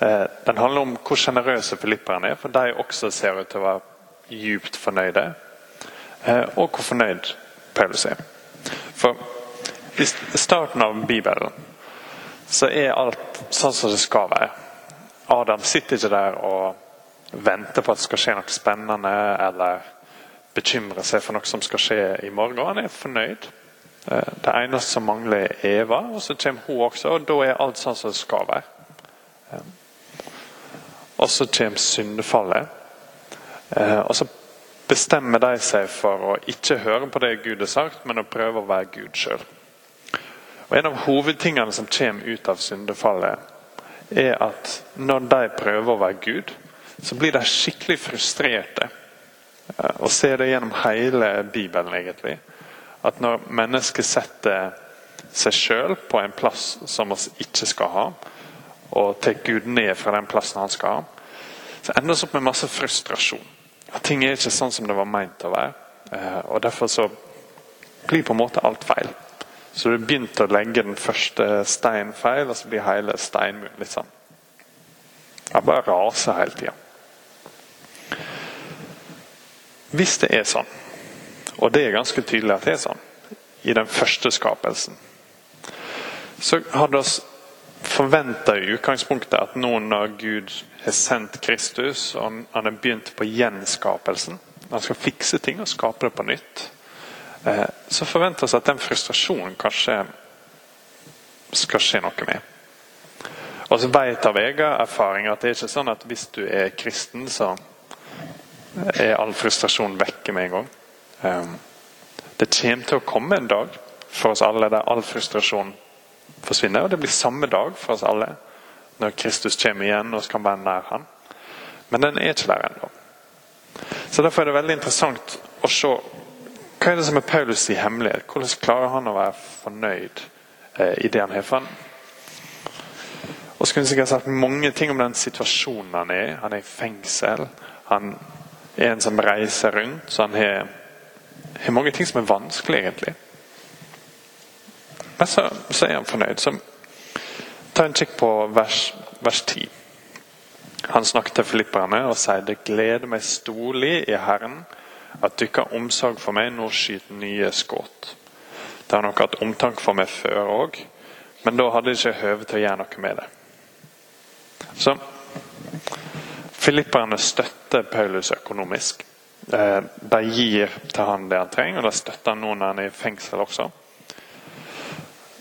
Eh, Den handler om hvor sjenerøse filipperne er, for de også ser ut til å være djupt fornøyde. Eh, Og hvor fornøyd Paulus er. For i starten av Bibelen så er alt sånn som det skal være. Adam sitter ikke der og venter på at det skal skje noe spennende, eller bekymrer seg for noe som skal skje i morgen. Han er fornøyd. Eh, Det eneste som mangler, er Eva, og så kommer hun også, og da er alt sånn som det skal være. Og så kommer syndefallet. Eh, Og så bestemmer de seg for å ikke høre på det Gud har sagt, men å prøve å være Gud sjøl. En av hovedtingene som kommer ut av syndefallet, er at når de prøver å være Gud, så blir de skikkelig frustrerte. Eh, Og ser det gjennom hele Bibelen, egentlig. At når mennesket setter seg sjøl på en plass som vi ikke skal ha, og tar Gud ned fra den plassen han skal så ender det opp med masse frustrasjon. At ting er ikke sånn som det var meint å være. Eh, Og Derfor så blir på en måte alt feil. Så du begynte å legge den første steinen feil, og så blir hele steinmuren litt sånn Jeg bare raser hele tida. Hvis det er sånn, og det er ganske tydelig at det er sånn, i den første skapelsen, så hadde oss forventa i utgangspunktet at nå når Gud har sendt Kristus, og han har begynt på gjenskapelsen, han skal fikse ting og skape det på nytt, eh, så forventer vi at den frustrasjonen kanskje skal skje noe med. Og så vet av egen erfaring at det er ikke sånn at hvis du er kristen, så er all frustrasjon vekke med en gang. Um, Det kommer til å komme en dag for oss alle der all frustrasjon forsvinner. Og det blir samme dag for oss alle når Kristus kommer igjen og skal være nær han. Men den er ikke der ennå. Så Derfor er det veldig interessant å se hva er det som er Paulus' i hemmelighet. Hvordan klarer han å være fornøyd eh, i det han har? For han og så kunne jeg sikkert sagt mange ting om den situasjonen han er i. Han er i fengsel. Han er en som reiser rundt. Så han har, mange ting som er vanskelig, egentlig. Men så, så er han fornøyd. Så ta en kikk på vers, vers 10. Han snakket til filipperne og sier det gleder meg storlig i Herren at dere har omsorg for meg nå skyter nye skudd. Det har nok hatt omtanke for meg før òg, men da hadde de ikke høve til å gjøre noe med det. Så Filipperne støtter Paulus økonomisk. Eh, De gir til han det han trenger, og de støtter han nå når han er i fengsel også.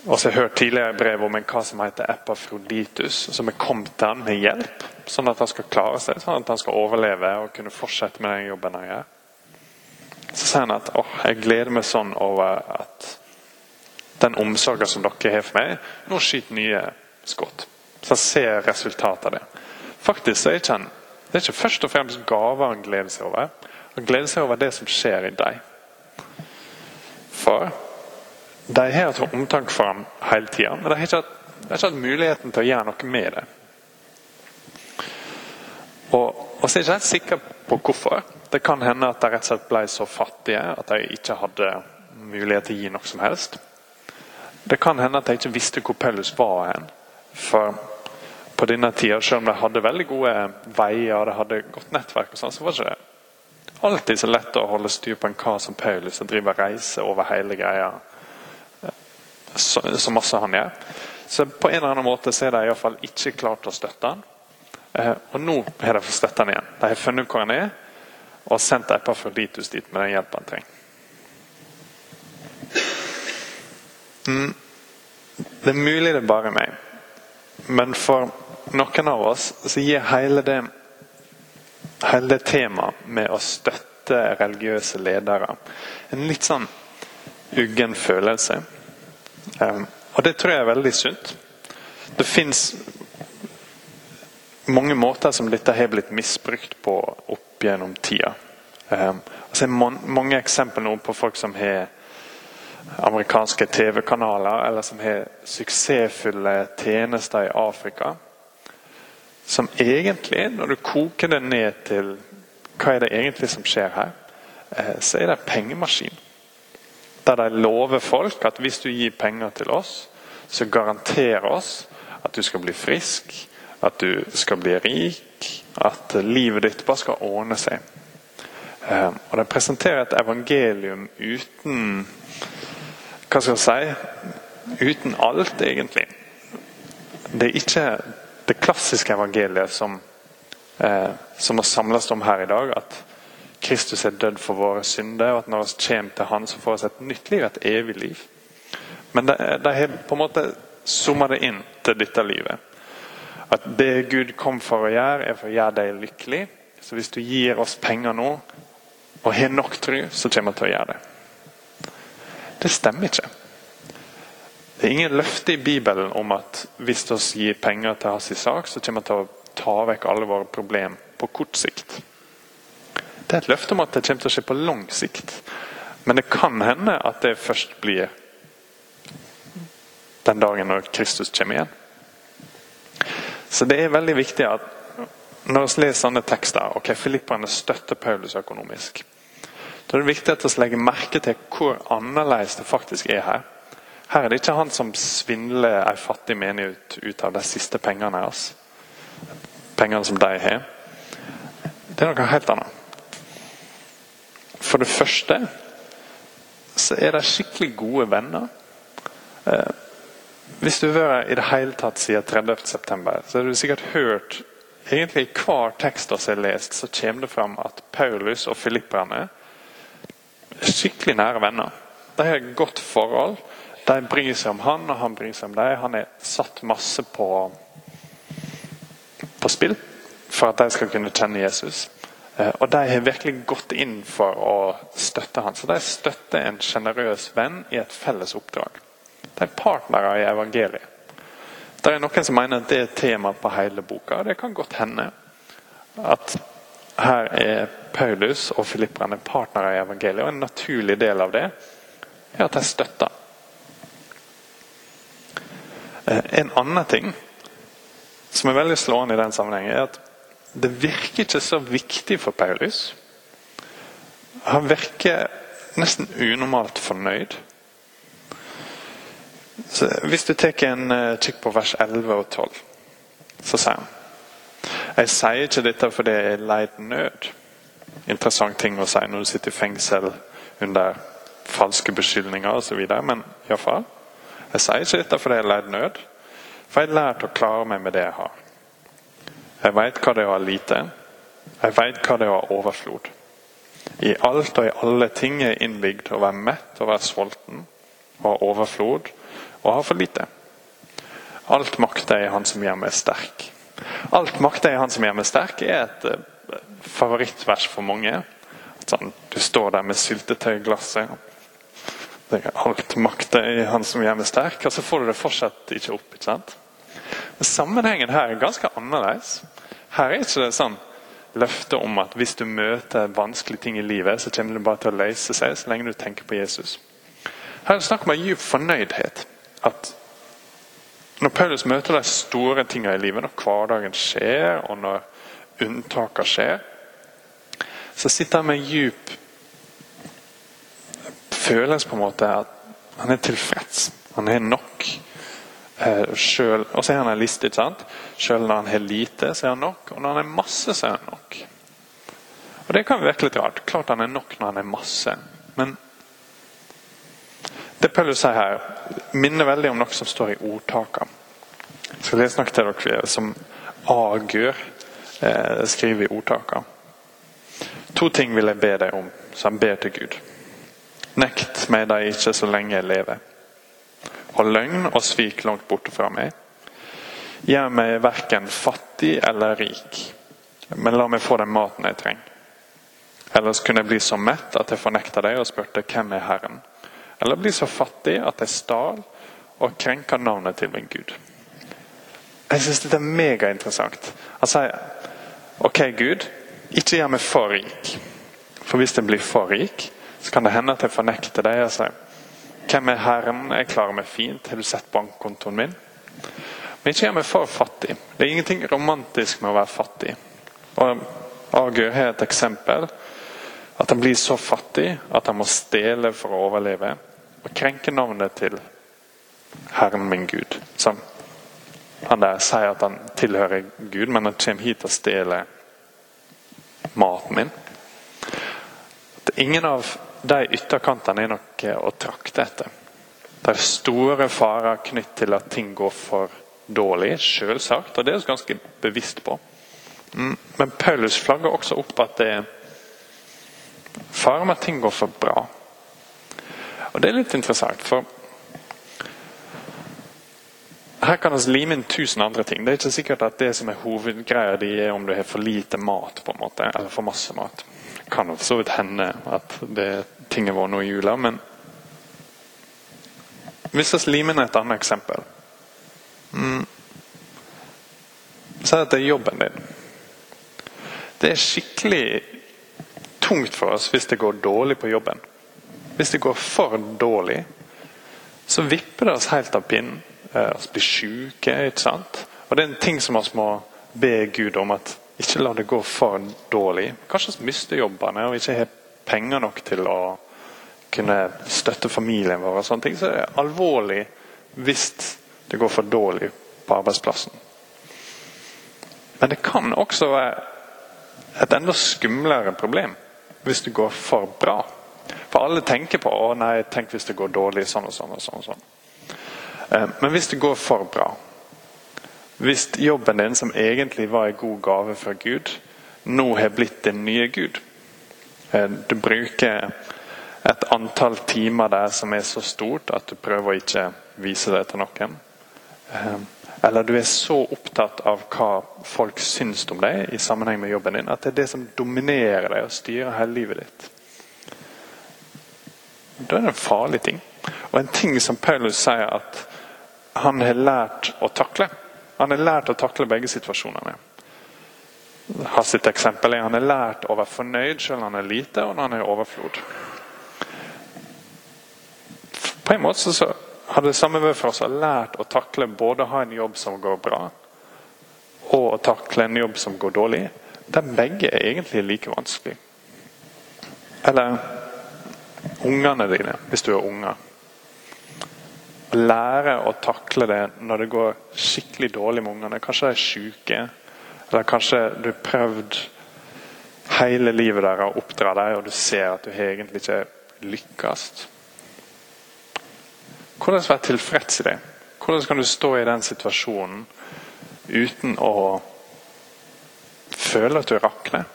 Og så har jeg hørt tidligere brev om en hva som heter Epafroditus, som er kommet han med hjelp, sånn at han skal klare seg, sånn at han skal overleve og kunne fortsette med den jobben han gjør. Så sier han at åh, jeg gleder meg sånn over at den omsorgen som dere har for meg, nå skyter nye skudd. Så han ser resultatet av det. Faktisk så er ikke han, det er ikke først og fremst gaver han gleder seg over. Han gleder seg over det som skjer i deg. For de har hatt omtanke for ham hele tida, men de har, ikke hatt, muligheten til å gjøre noe med det. Og, og så er jeg ikke helt sikker på hvorfor. Det kan hende at de rett og slett ble så fattige at de ikke hadde mulighet til å gi noe som helst. Det kan hende at de ikke visste hvor Paulus var hen. For på denne tida, selv om de hadde veldig gode veier og de hadde godt nettverk, og sånn, så var det ikke alltid så lett å holde styr på en kar som Paulus som driver reise over hele greia så, masse han gjør. Så på en eller annen måte så er de iallfall ikke klart å støtte han. Eh, og nå har de støtte han igjen. De har funnet hvor han er, og sendt Epafroditus dit med den hjelpen han trenger. Mm. Det er mulig det er bare meg, men for noen av oss så gir hele det hele det temaet med å støtte religiøse ledere en litt sånn uggen følelse. Um, og det tror jeg er veldig sunt. Det fins mange måter som dette har blitt misbrukt på opp gjennom tida. Jeg altså mange eksempler nå på folk som har amerikanske TV-kanaler, eller som har suksessfulle tjenester i Afrika. Som egentlig, når du koker det ned til hva er det egentlig som skjer her, så er det pengemaskin. Der de lover folk at hvis du gir penger til oss, så garanterer oss at du skal bli frisk, at du skal bli rik, at livet ditt bare skal ordne seg. Eh, og De presenterer et evangelium uten Hva skal jeg si Uten alt, egentlig. Det er ikke det klassiske evangeliet som, eh, som har samles om her i dag. At Kristus er dødd for våre synder, og at når vi kommer til Han, så får vi et nytt liv, et evig liv. Men de, har på en måte zooma det inn til dette livet. At det Gud kom for å gjøre, er for å gjøre deg lykkelig. Så hvis du gir oss penger nå, og har nok tro, så kommer vi til å gjøre det. Det stemmer ikke. Det er ingen løfte i Bibelen om at hvis vi gir penger til hans sak, så kommer vi til å ta vekk alle våre problemer på kort sikt. Det er et løfte om at det kommer til å skje på lang sikt. Men det kan hende at det først blir den dagen når Kristus kommer igjen. Så det er veldig viktig at når vi leser sånne tekster ok, Filipperne støtter Paulus økonomisk. Da er det viktig at vi legger merke til hvor annerledes det faktisk er her. Her er det ikke han som svindler en fattig menighet ut av de siste pengene hans. Pengene som de har. Det er noe helt annet. For det første så er de skikkelig gode venner. Eh, hvis du har i det hele tatt siden 30.9, så har du sikkert hørt egentlig i hver tekst vi har lest, så kommer det fram at Paulus og filipperne er skikkelig nære venner. De har et godt forhold. De bryr seg om han, og han bryr seg om dem. Han er satt masse på, på spill for at de skal kunne kjenne Jesus. Eh, og De har virkelig gått inn for å støtte han. Så de støtter en sjenerøs venn i et felles oppdrag. De er partnere i evangeliet. Det er noen som mener at det er tema på hele boka. Det kan godt hende at her er Paulus og filipperne partnere i evangeliet. Og en naturlig del av det er at de støtter. Eh, en annen ting som er veldig slående i den sammenhengen, er at det virker ikke så viktig for Paulus. Han virker nesten unormalt fornøyd. Så hvis du tar en kikk på vers 11 og 12, så sier han Jeg sier ikke dette fordi jeg leid nød. Interessant ting å si når du sitter i fengsel under falske beskyldninger osv. Men iallfall. Jeg sier ikke dette fordi jeg leid nød, for jeg har lært å klare meg med det jeg har. Jeg veit hva det er å ha lite. Jeg veit hva det er å ha overflod. I alt og i alle ting er innbygd å være mett og være sulten, å ha overflod og ha for lite. Alt makt er i Han som gjør meg sterk. Alt makt er i Han som gjør meg sterk er et eh, favorittvers for mange. Sånn, du står der med syltetøyglasset. Alt makt er i Han som gjør meg sterk, og så får du det fortsatt ikke opp. ikke sant? Sammenhengen her er ganske annerledes. Her er ikke det sånn løfte om at hvis du møter vanskelige ting i livet, så kommer det bare til å løse seg så lenge du tenker på Jesus. Her er det snakk om en djup fornøydhet. At når Paulus møter de store tingene i livet, når hverdagen skjer, og når unntakene skjer, så sitter han med en djup følelse på en måte at han er tilfreds. Han er nok. Eh, selv, og så har han en sant? Selv når han har lite, så er han nok. Og når han har masse, så er han nok. Og Det kan virke litt rart. Klart han er nok når han er masse. Men det Paulus sier her, minner veldig om noe som står i ordtakene. Jeg skal lese noe til dere som Agur eh, skriver i ordtakene. To ting vil jeg be deg om, så han ber til Gud. Nekt meg deg ikke så lenge jeg lever og løgn og svik langt borte fra meg. Gjør meg verken fattig eller rik, men la meg få den maten jeg trenger. Ellers kunne jeg bli så mett at jeg fornekta deg og spurte hvem er Herren. Eller bli så fattig at jeg stal og krenka navnet til min Gud. Jeg syns dette er megainteressant. Han sier OK, Gud, ikke gjør meg for rik. For hvis jeg blir for rik, så kan det hende at jeg fornekter deg og sier hvem er Herren? Jeg klarer meg fint. Har du sett bankkontoen min? Men ikke gjør meg for fattig. Det er ingenting romantisk med å være fattig. Og Agur har et eksempel. At han blir så fattig at han må stjele for å overleve. Og krenke navnet til Herren min Gud. Sånn. han der sier at han tilhører Gud, men han kommer hit og stjeler maten min. At ingen av de ytterkantene er noe å trakte etter. Det er store farer knytt til at ting går for dårlig, selvsagt, og det er vi ganske bevisst på. Mm, men Paulus flagger også opp at det er fare med at ting går for bra. Og Det er litt interessant, for her kan vi lime inn tusen andre ting. Det er ikke sikkert at det som er hovedgreia di, er om du har for lite mat, på en måte, eller for masse mat. Kan for så vidt hende at det tinget var nå i jula, men hvis vi limer inn et annet eksempel mm. Si at det er jobben din. Det er skikkelig tungt for oss hvis det går dårlig på jobben. Hvis det går for dårlig, så vipper det oss helt av pinnen. Eh, vi blir syke. ikke sant? Og Det er en ting som vi må be Gud om at ikke la det gå for dårlig. Kanskje miste jobbene og ikke har penger nok til å kunne støtte familien vår. og sånne ting, Så det er alvorlig hvis det går for dårlig på arbeidsplassen. Men det kan også være et enda skumlere problem hvis det går for bra. For alle tenker på å nei, tenk hvis det går dårlig sånn og sånn. og sånn. og sånn. Eh, men hvis det går for bra, hvis jobben din som egentlig var en god gave fra Gud, nå har blitt din nye Gud eh, Du bruker et antall timer der som er så stort at du prøver å ikke vise det til noen. Eh, eller du er så opptatt av hva folk syns om deg i sammenheng med jobben din, at det er det som dominerer deg og styrer hele livet ditt. Da er det en farlig ting. Og en ting som Paulus sier at han har lært å takle. Han har lært å takle begge situasjonene. Hans sitt eksempel er han har lært å være fornøyd selv når han er lite, og når han er i overflod. På en måte så har det samme ved for oss har lært å takle både å ha en jobb som går bra, og å takle en jobb som går dårlig. Der begge er egentlig like vanskelig. Eller ungene dine, hvis du er unger lære å takle det når det går skikkelig dårlig med ungene. Kanskje de er syke, eller kanskje du har prøvd hele livet deres å oppdra dem, og du ser at du egentlig ikke lykkes. Hvordan være tilfreds i det? Hvordan kan du stå i den situasjonen uten å føle at du rakner?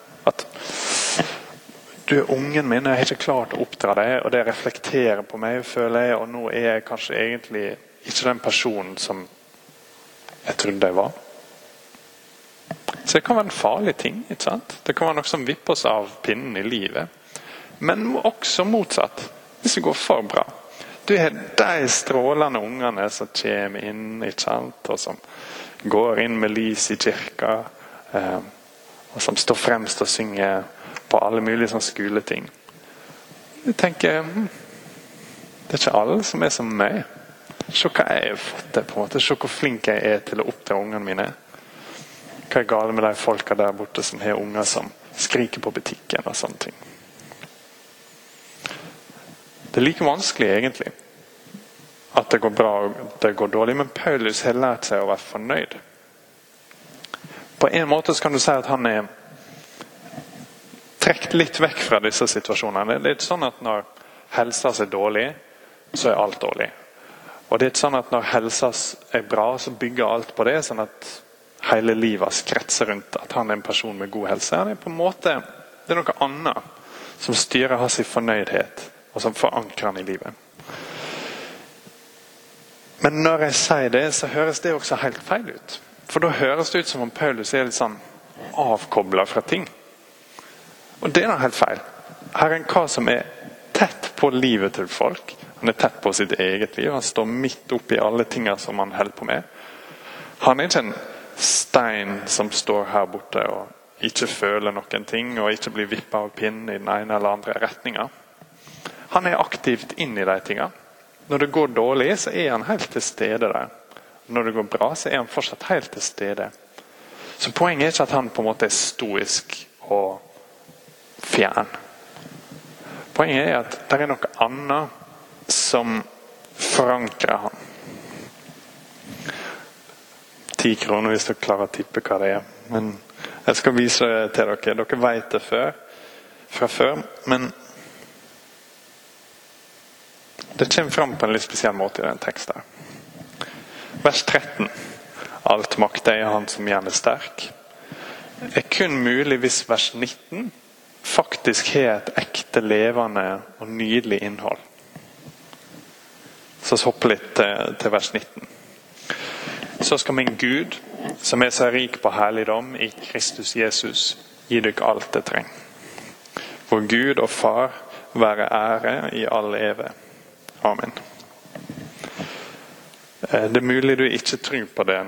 Du er ungen min, og jeg har ikke klart å oppdra deg, og det reflekterer på meg, føler jeg, og nå er jeg kanskje egentlig ikke den personen som jeg trodde jeg var. Så det kan være en farlig ting. ikke sant? Det kan være noe som vipper oss av pinnen i livet. Men også motsatt, hvis det går for bra. Du har de strålende ungene som kommer inn, ikke sant? og som går inn med lys i kirka, eh, og som står fremst og synger på alle mulige sånne skoleting. Jeg tenker hm, Det er ikke alle som er som meg. Se hva jeg har fått til. på en måte. Se hvor flink jeg er til å oppdra ungene mine. Hva er galt med de folka der borte som har unger som skriker på butikken og sånne ting. Det er like vanskelig, egentlig, at det går bra og det går dårlig. Men Paulus har lært seg å være fornøyd. På en måte kan du si at han er trukket litt vekk fra disse situasjonene. Det er ikke sånn at når helsa er dårlig, så er alt dårlig. Og det er ikke sånn at når helsa er bra, så bygger alt på det. sånn at hele livet kretser rundt at han er en person med god helse. Han er på en måte, Det er noe annet som styrer hans fornøydhet, og som forankrer han i livet. Men når jeg sier det, så høres det også helt feil ut. For da høres det ut som om Paulus er litt sånn avkobla fra ting. Og det er da helt feil. Her er en kar som er tett på livet til folk. Han er tett på sitt eget liv. Han står midt oppi alle tingene som han holder på med. Han er ikke en stein som står her borte og ikke føler noen ting og ikke blir vippa av pinnen i den ene eller andre retninga. Han er aktivt inn i de tingene. Når det går dårlig, så er han helt til stede der. Når det går bra, så er han fortsatt helt til stede. Så Poenget er ikke at han på en måte er stoisk og fjern. Poenget er at det er noe annet som forankrer han. ti kroner hvis dere klarer å tippe hva det er. Men jeg skal vise det til dere. Dere vet det før, fra før. Men det kommer fram på en litt spesiell måte i den teksten. Vers 13. Alt makt er Han som gjør det sterk. er kun mulig hvis vers 19 faktisk har et ekte, levende og nydelig innhold. Så vi litt til vers 19. Så skal min Gud, som er så rik på herligdom i Kristus Jesus, gi dere alt det trenger. Vår Gud og Far være ære i all evig. Amen. Eh, det er mulig du ikke tror på det,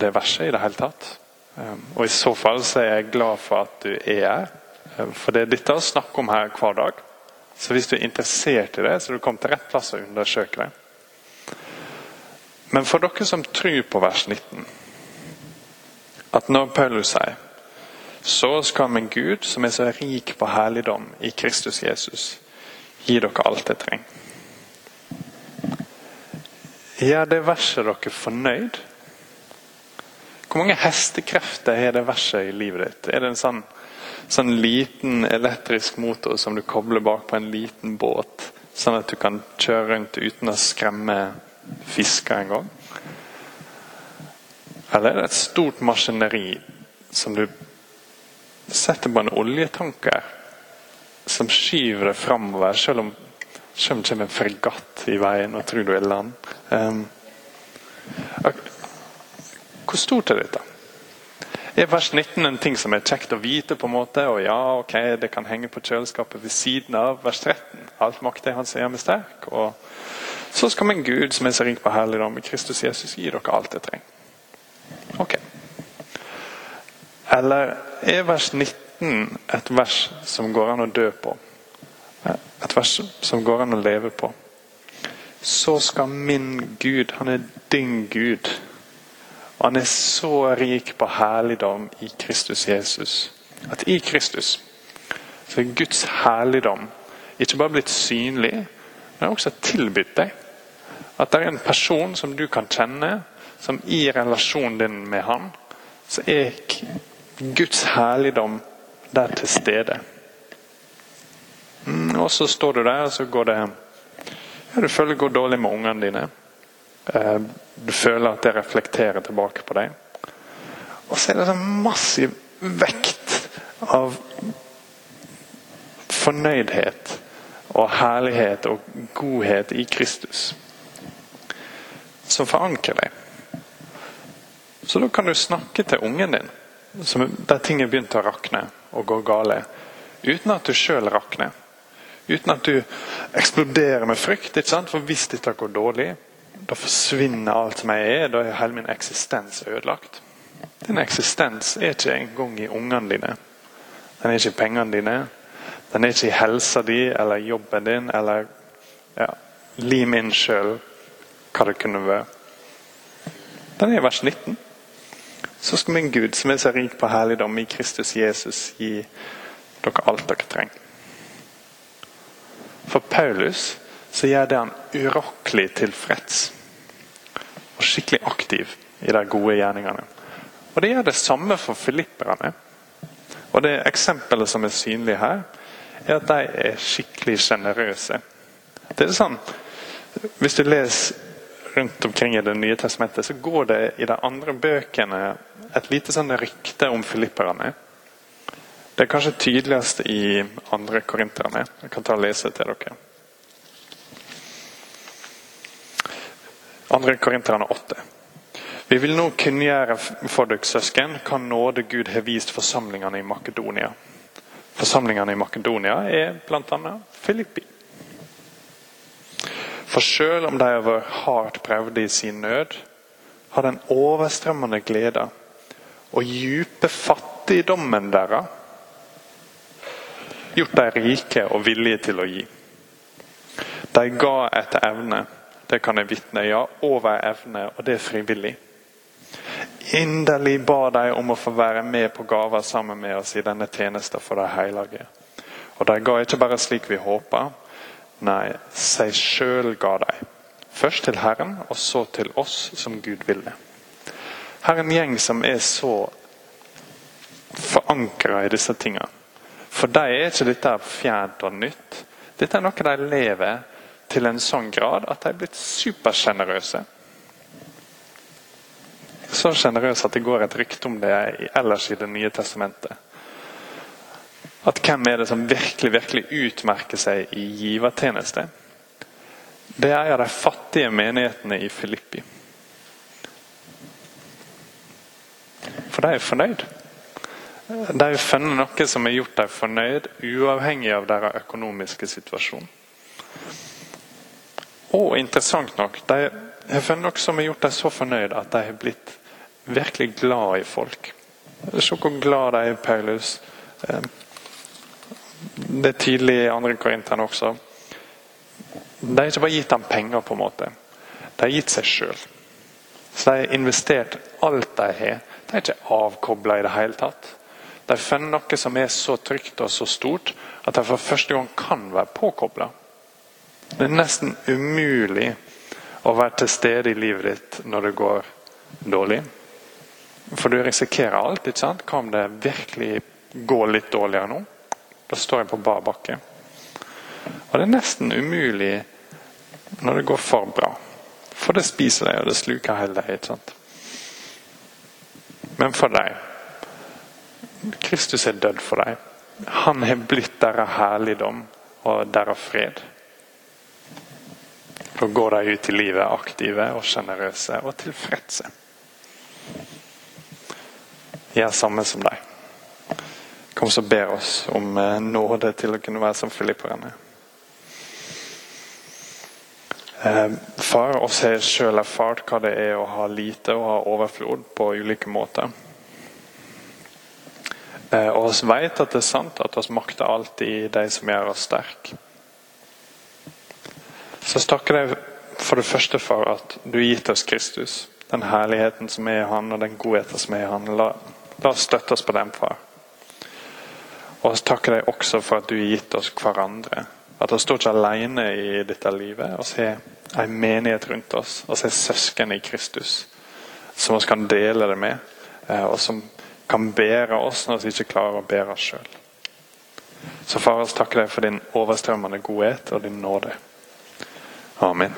det verset i det hele tatt. Eh, og I så fall så er jeg glad for at du er her. Eh, for det er dette å snakke om her hver dag. Så hvis du er interessert i det, så er du kommet til rett plass og undersøke det. Men for dere som tror på vers 19, at når Paulus sier så skal min Gud, som er så rik på herligdom i Kristus Jesus, gi dere alt det trenger. Gjør det verset dere fornøyd? Hvor mange hestekrefter er det verset i livet ditt? Er det en sånn, sånn liten elektrisk motor som du kobler bak på en liten båt, sånn at du kan kjøre rundt uten å skremme fisker en gang? Eller er det et stort maskineri som du setter på en oljetanker som skyver deg framover, selv om det kommer en fregatt i veien og tror du er land? Um, hvor stort er dette? Er vers 19 en ting som er kjekt å vite? på en måte, og ja, ok, Det kan henge på kjøleskapet ved siden av vers 13. Alt makt er hans hjemme sterk. og så skal min Gud, som er så rik på herligdom i Kristus Jesus, gi dere alt det trenger. Ok. Eller er vers 19 et vers som går an å dø på? Et vers som går an å leve på? Så skal min Gud, han er din Gud, han er så rik på herligdom i Kristus Jesus at i Kristus så er Guds herligdom ikke bare blitt synlig, men også tilbudt deg. At det er en person som du kan kjenne, som i relasjonen din med han, så er Guds herligdom der til stede. Mm, og så står du der, og så går det ja, Du føler det går dårlig med ungene dine. Eh, du føler at det reflekterer tilbake på deg. Og så er det en massiv vekt av fornøydhet og herlighet og godhet i Kristus som forankrer deg. Så da kan du snakke til ungen din der ting er begynt å rakne og gå gale, uten at du sjøl rakner. Uten at du eksploderer med frykt. For hvis dette går dårlig, da forsvinner alt som jeg er. Da er hele min eksistens ødelagt. Din eksistens er ikke engang i ungene dine. Den er ikke i pengene dine. Den er ikke i helsa di eller jobben din eller ja, lim inn sjøl hva det kunne være. Den er i vers 19. Så skal min Gud, som er så rik på herligdom i Kristus Jesus, gi dere alt dere trenger. For Paulus så gjør det han urokkelig tilfreds. Og skikkelig aktiv i de gode gjerningene. Og Det gjør det samme for filipperne. Og Det eksempelet som er synlig her, er at de er skikkelig sjenerøse. Det er sånn, Hvis du leser rundt omkring i Det nye testamentet, så går det i de andre bøkene et lite sånn rykte om filipperne. Det er kanskje tydeligst i andre korinterne. Jeg kan ta og lese til dere. Andre korinterne 8. Vi vil nå kunngjøre for dere søsken hva nåde Gud har vist forsamlingene i Makedonia. Forsamlingene i Makedonia er bl.a. Filippi. For selv om de har vært hardt prøvde i sin nød, har den overstrømmende glede og djupe fattigdommen deres gjort dem rike og villige til å gi. De ga etter evne. Det kan jeg vitne. Ja, over evne, og det er frivillig. Inderlig ba de om å få være med på gaver sammen med oss i denne tjenesten for de hellige. Og de ga ikke bare slik vi håpa, nei, seg sjøl ga de. Først til Herren, og så til oss som Gud ville. Her er en gjeng som er så forankra i disse tingene. For dem er ikke dette fjernt og nytt. Dette er noe de lever til en sånn grad at de er blitt supersjenerøse. Så sjenerøse at det går et rykte om det ellers i Det nye testamentet. At hvem er det som virkelig virkelig utmerker seg i givertjeneste? Det er de fattige menighetene i Filippi. For de er fornøyd. De har funnet noe som har gjort dem fornøyd, uavhengig av deres økonomiske situasjon. Og interessant nok, de har funnet noe som har gjort dem så fornøyd at de har blitt virkelig glad i folk. Se hvor glad de er i Paulus. Eh, det er tydelig i andre korinteren også. De har ikke bare gitt ham penger, på en måte. De har gitt seg sjøl. Så de har investert alt de har. De er ikke avkobla i det hele tatt. De finner noe som er så trygt og så stort at de for første gang kan være påkobla. Det er nesten umulig å være til stede i livet ditt når det går dårlig. For du risikerer alt. ikke sant? Hva om det virkelig går litt dårligere nå? Da står jeg på bar bakke. Og det er nesten umulig når det går for bra. For det spiser deg, og det sluker hele deg. ikke sant? Men for deg Kristus er dødd for deg. Han har blitt deres herligdom og deres fred. Da går de ut i livet aktive og sjenerøse og tilfredse. Gjør samme som deg. Kom så ber oss om eh, nåde til å kunne være som filipperne. Eh, far, oss har sjøl erfart hva det er å ha lite og ha overflod på ulike måter. Eh, og oss vet at det er sant at oss makter alltid de som gjør oss sterke. Så takker jeg for det første for at du har gitt oss Kristus. Den herligheten som er i Han, og den godheten som er i Han. La, la oss støtte oss på den, far. Og så takker jeg også for at du har gitt oss hverandre. At vi står ikke alene i dette livet. Vi har en menighet rundt oss. Vi har søsken i Kristus som vi kan dele det med. Eh, og som kan bære oss når vi ikke klarer å bære oss sjøl. Så far, vi takker deg for din overstrømmende godhet og din nåde. Amen.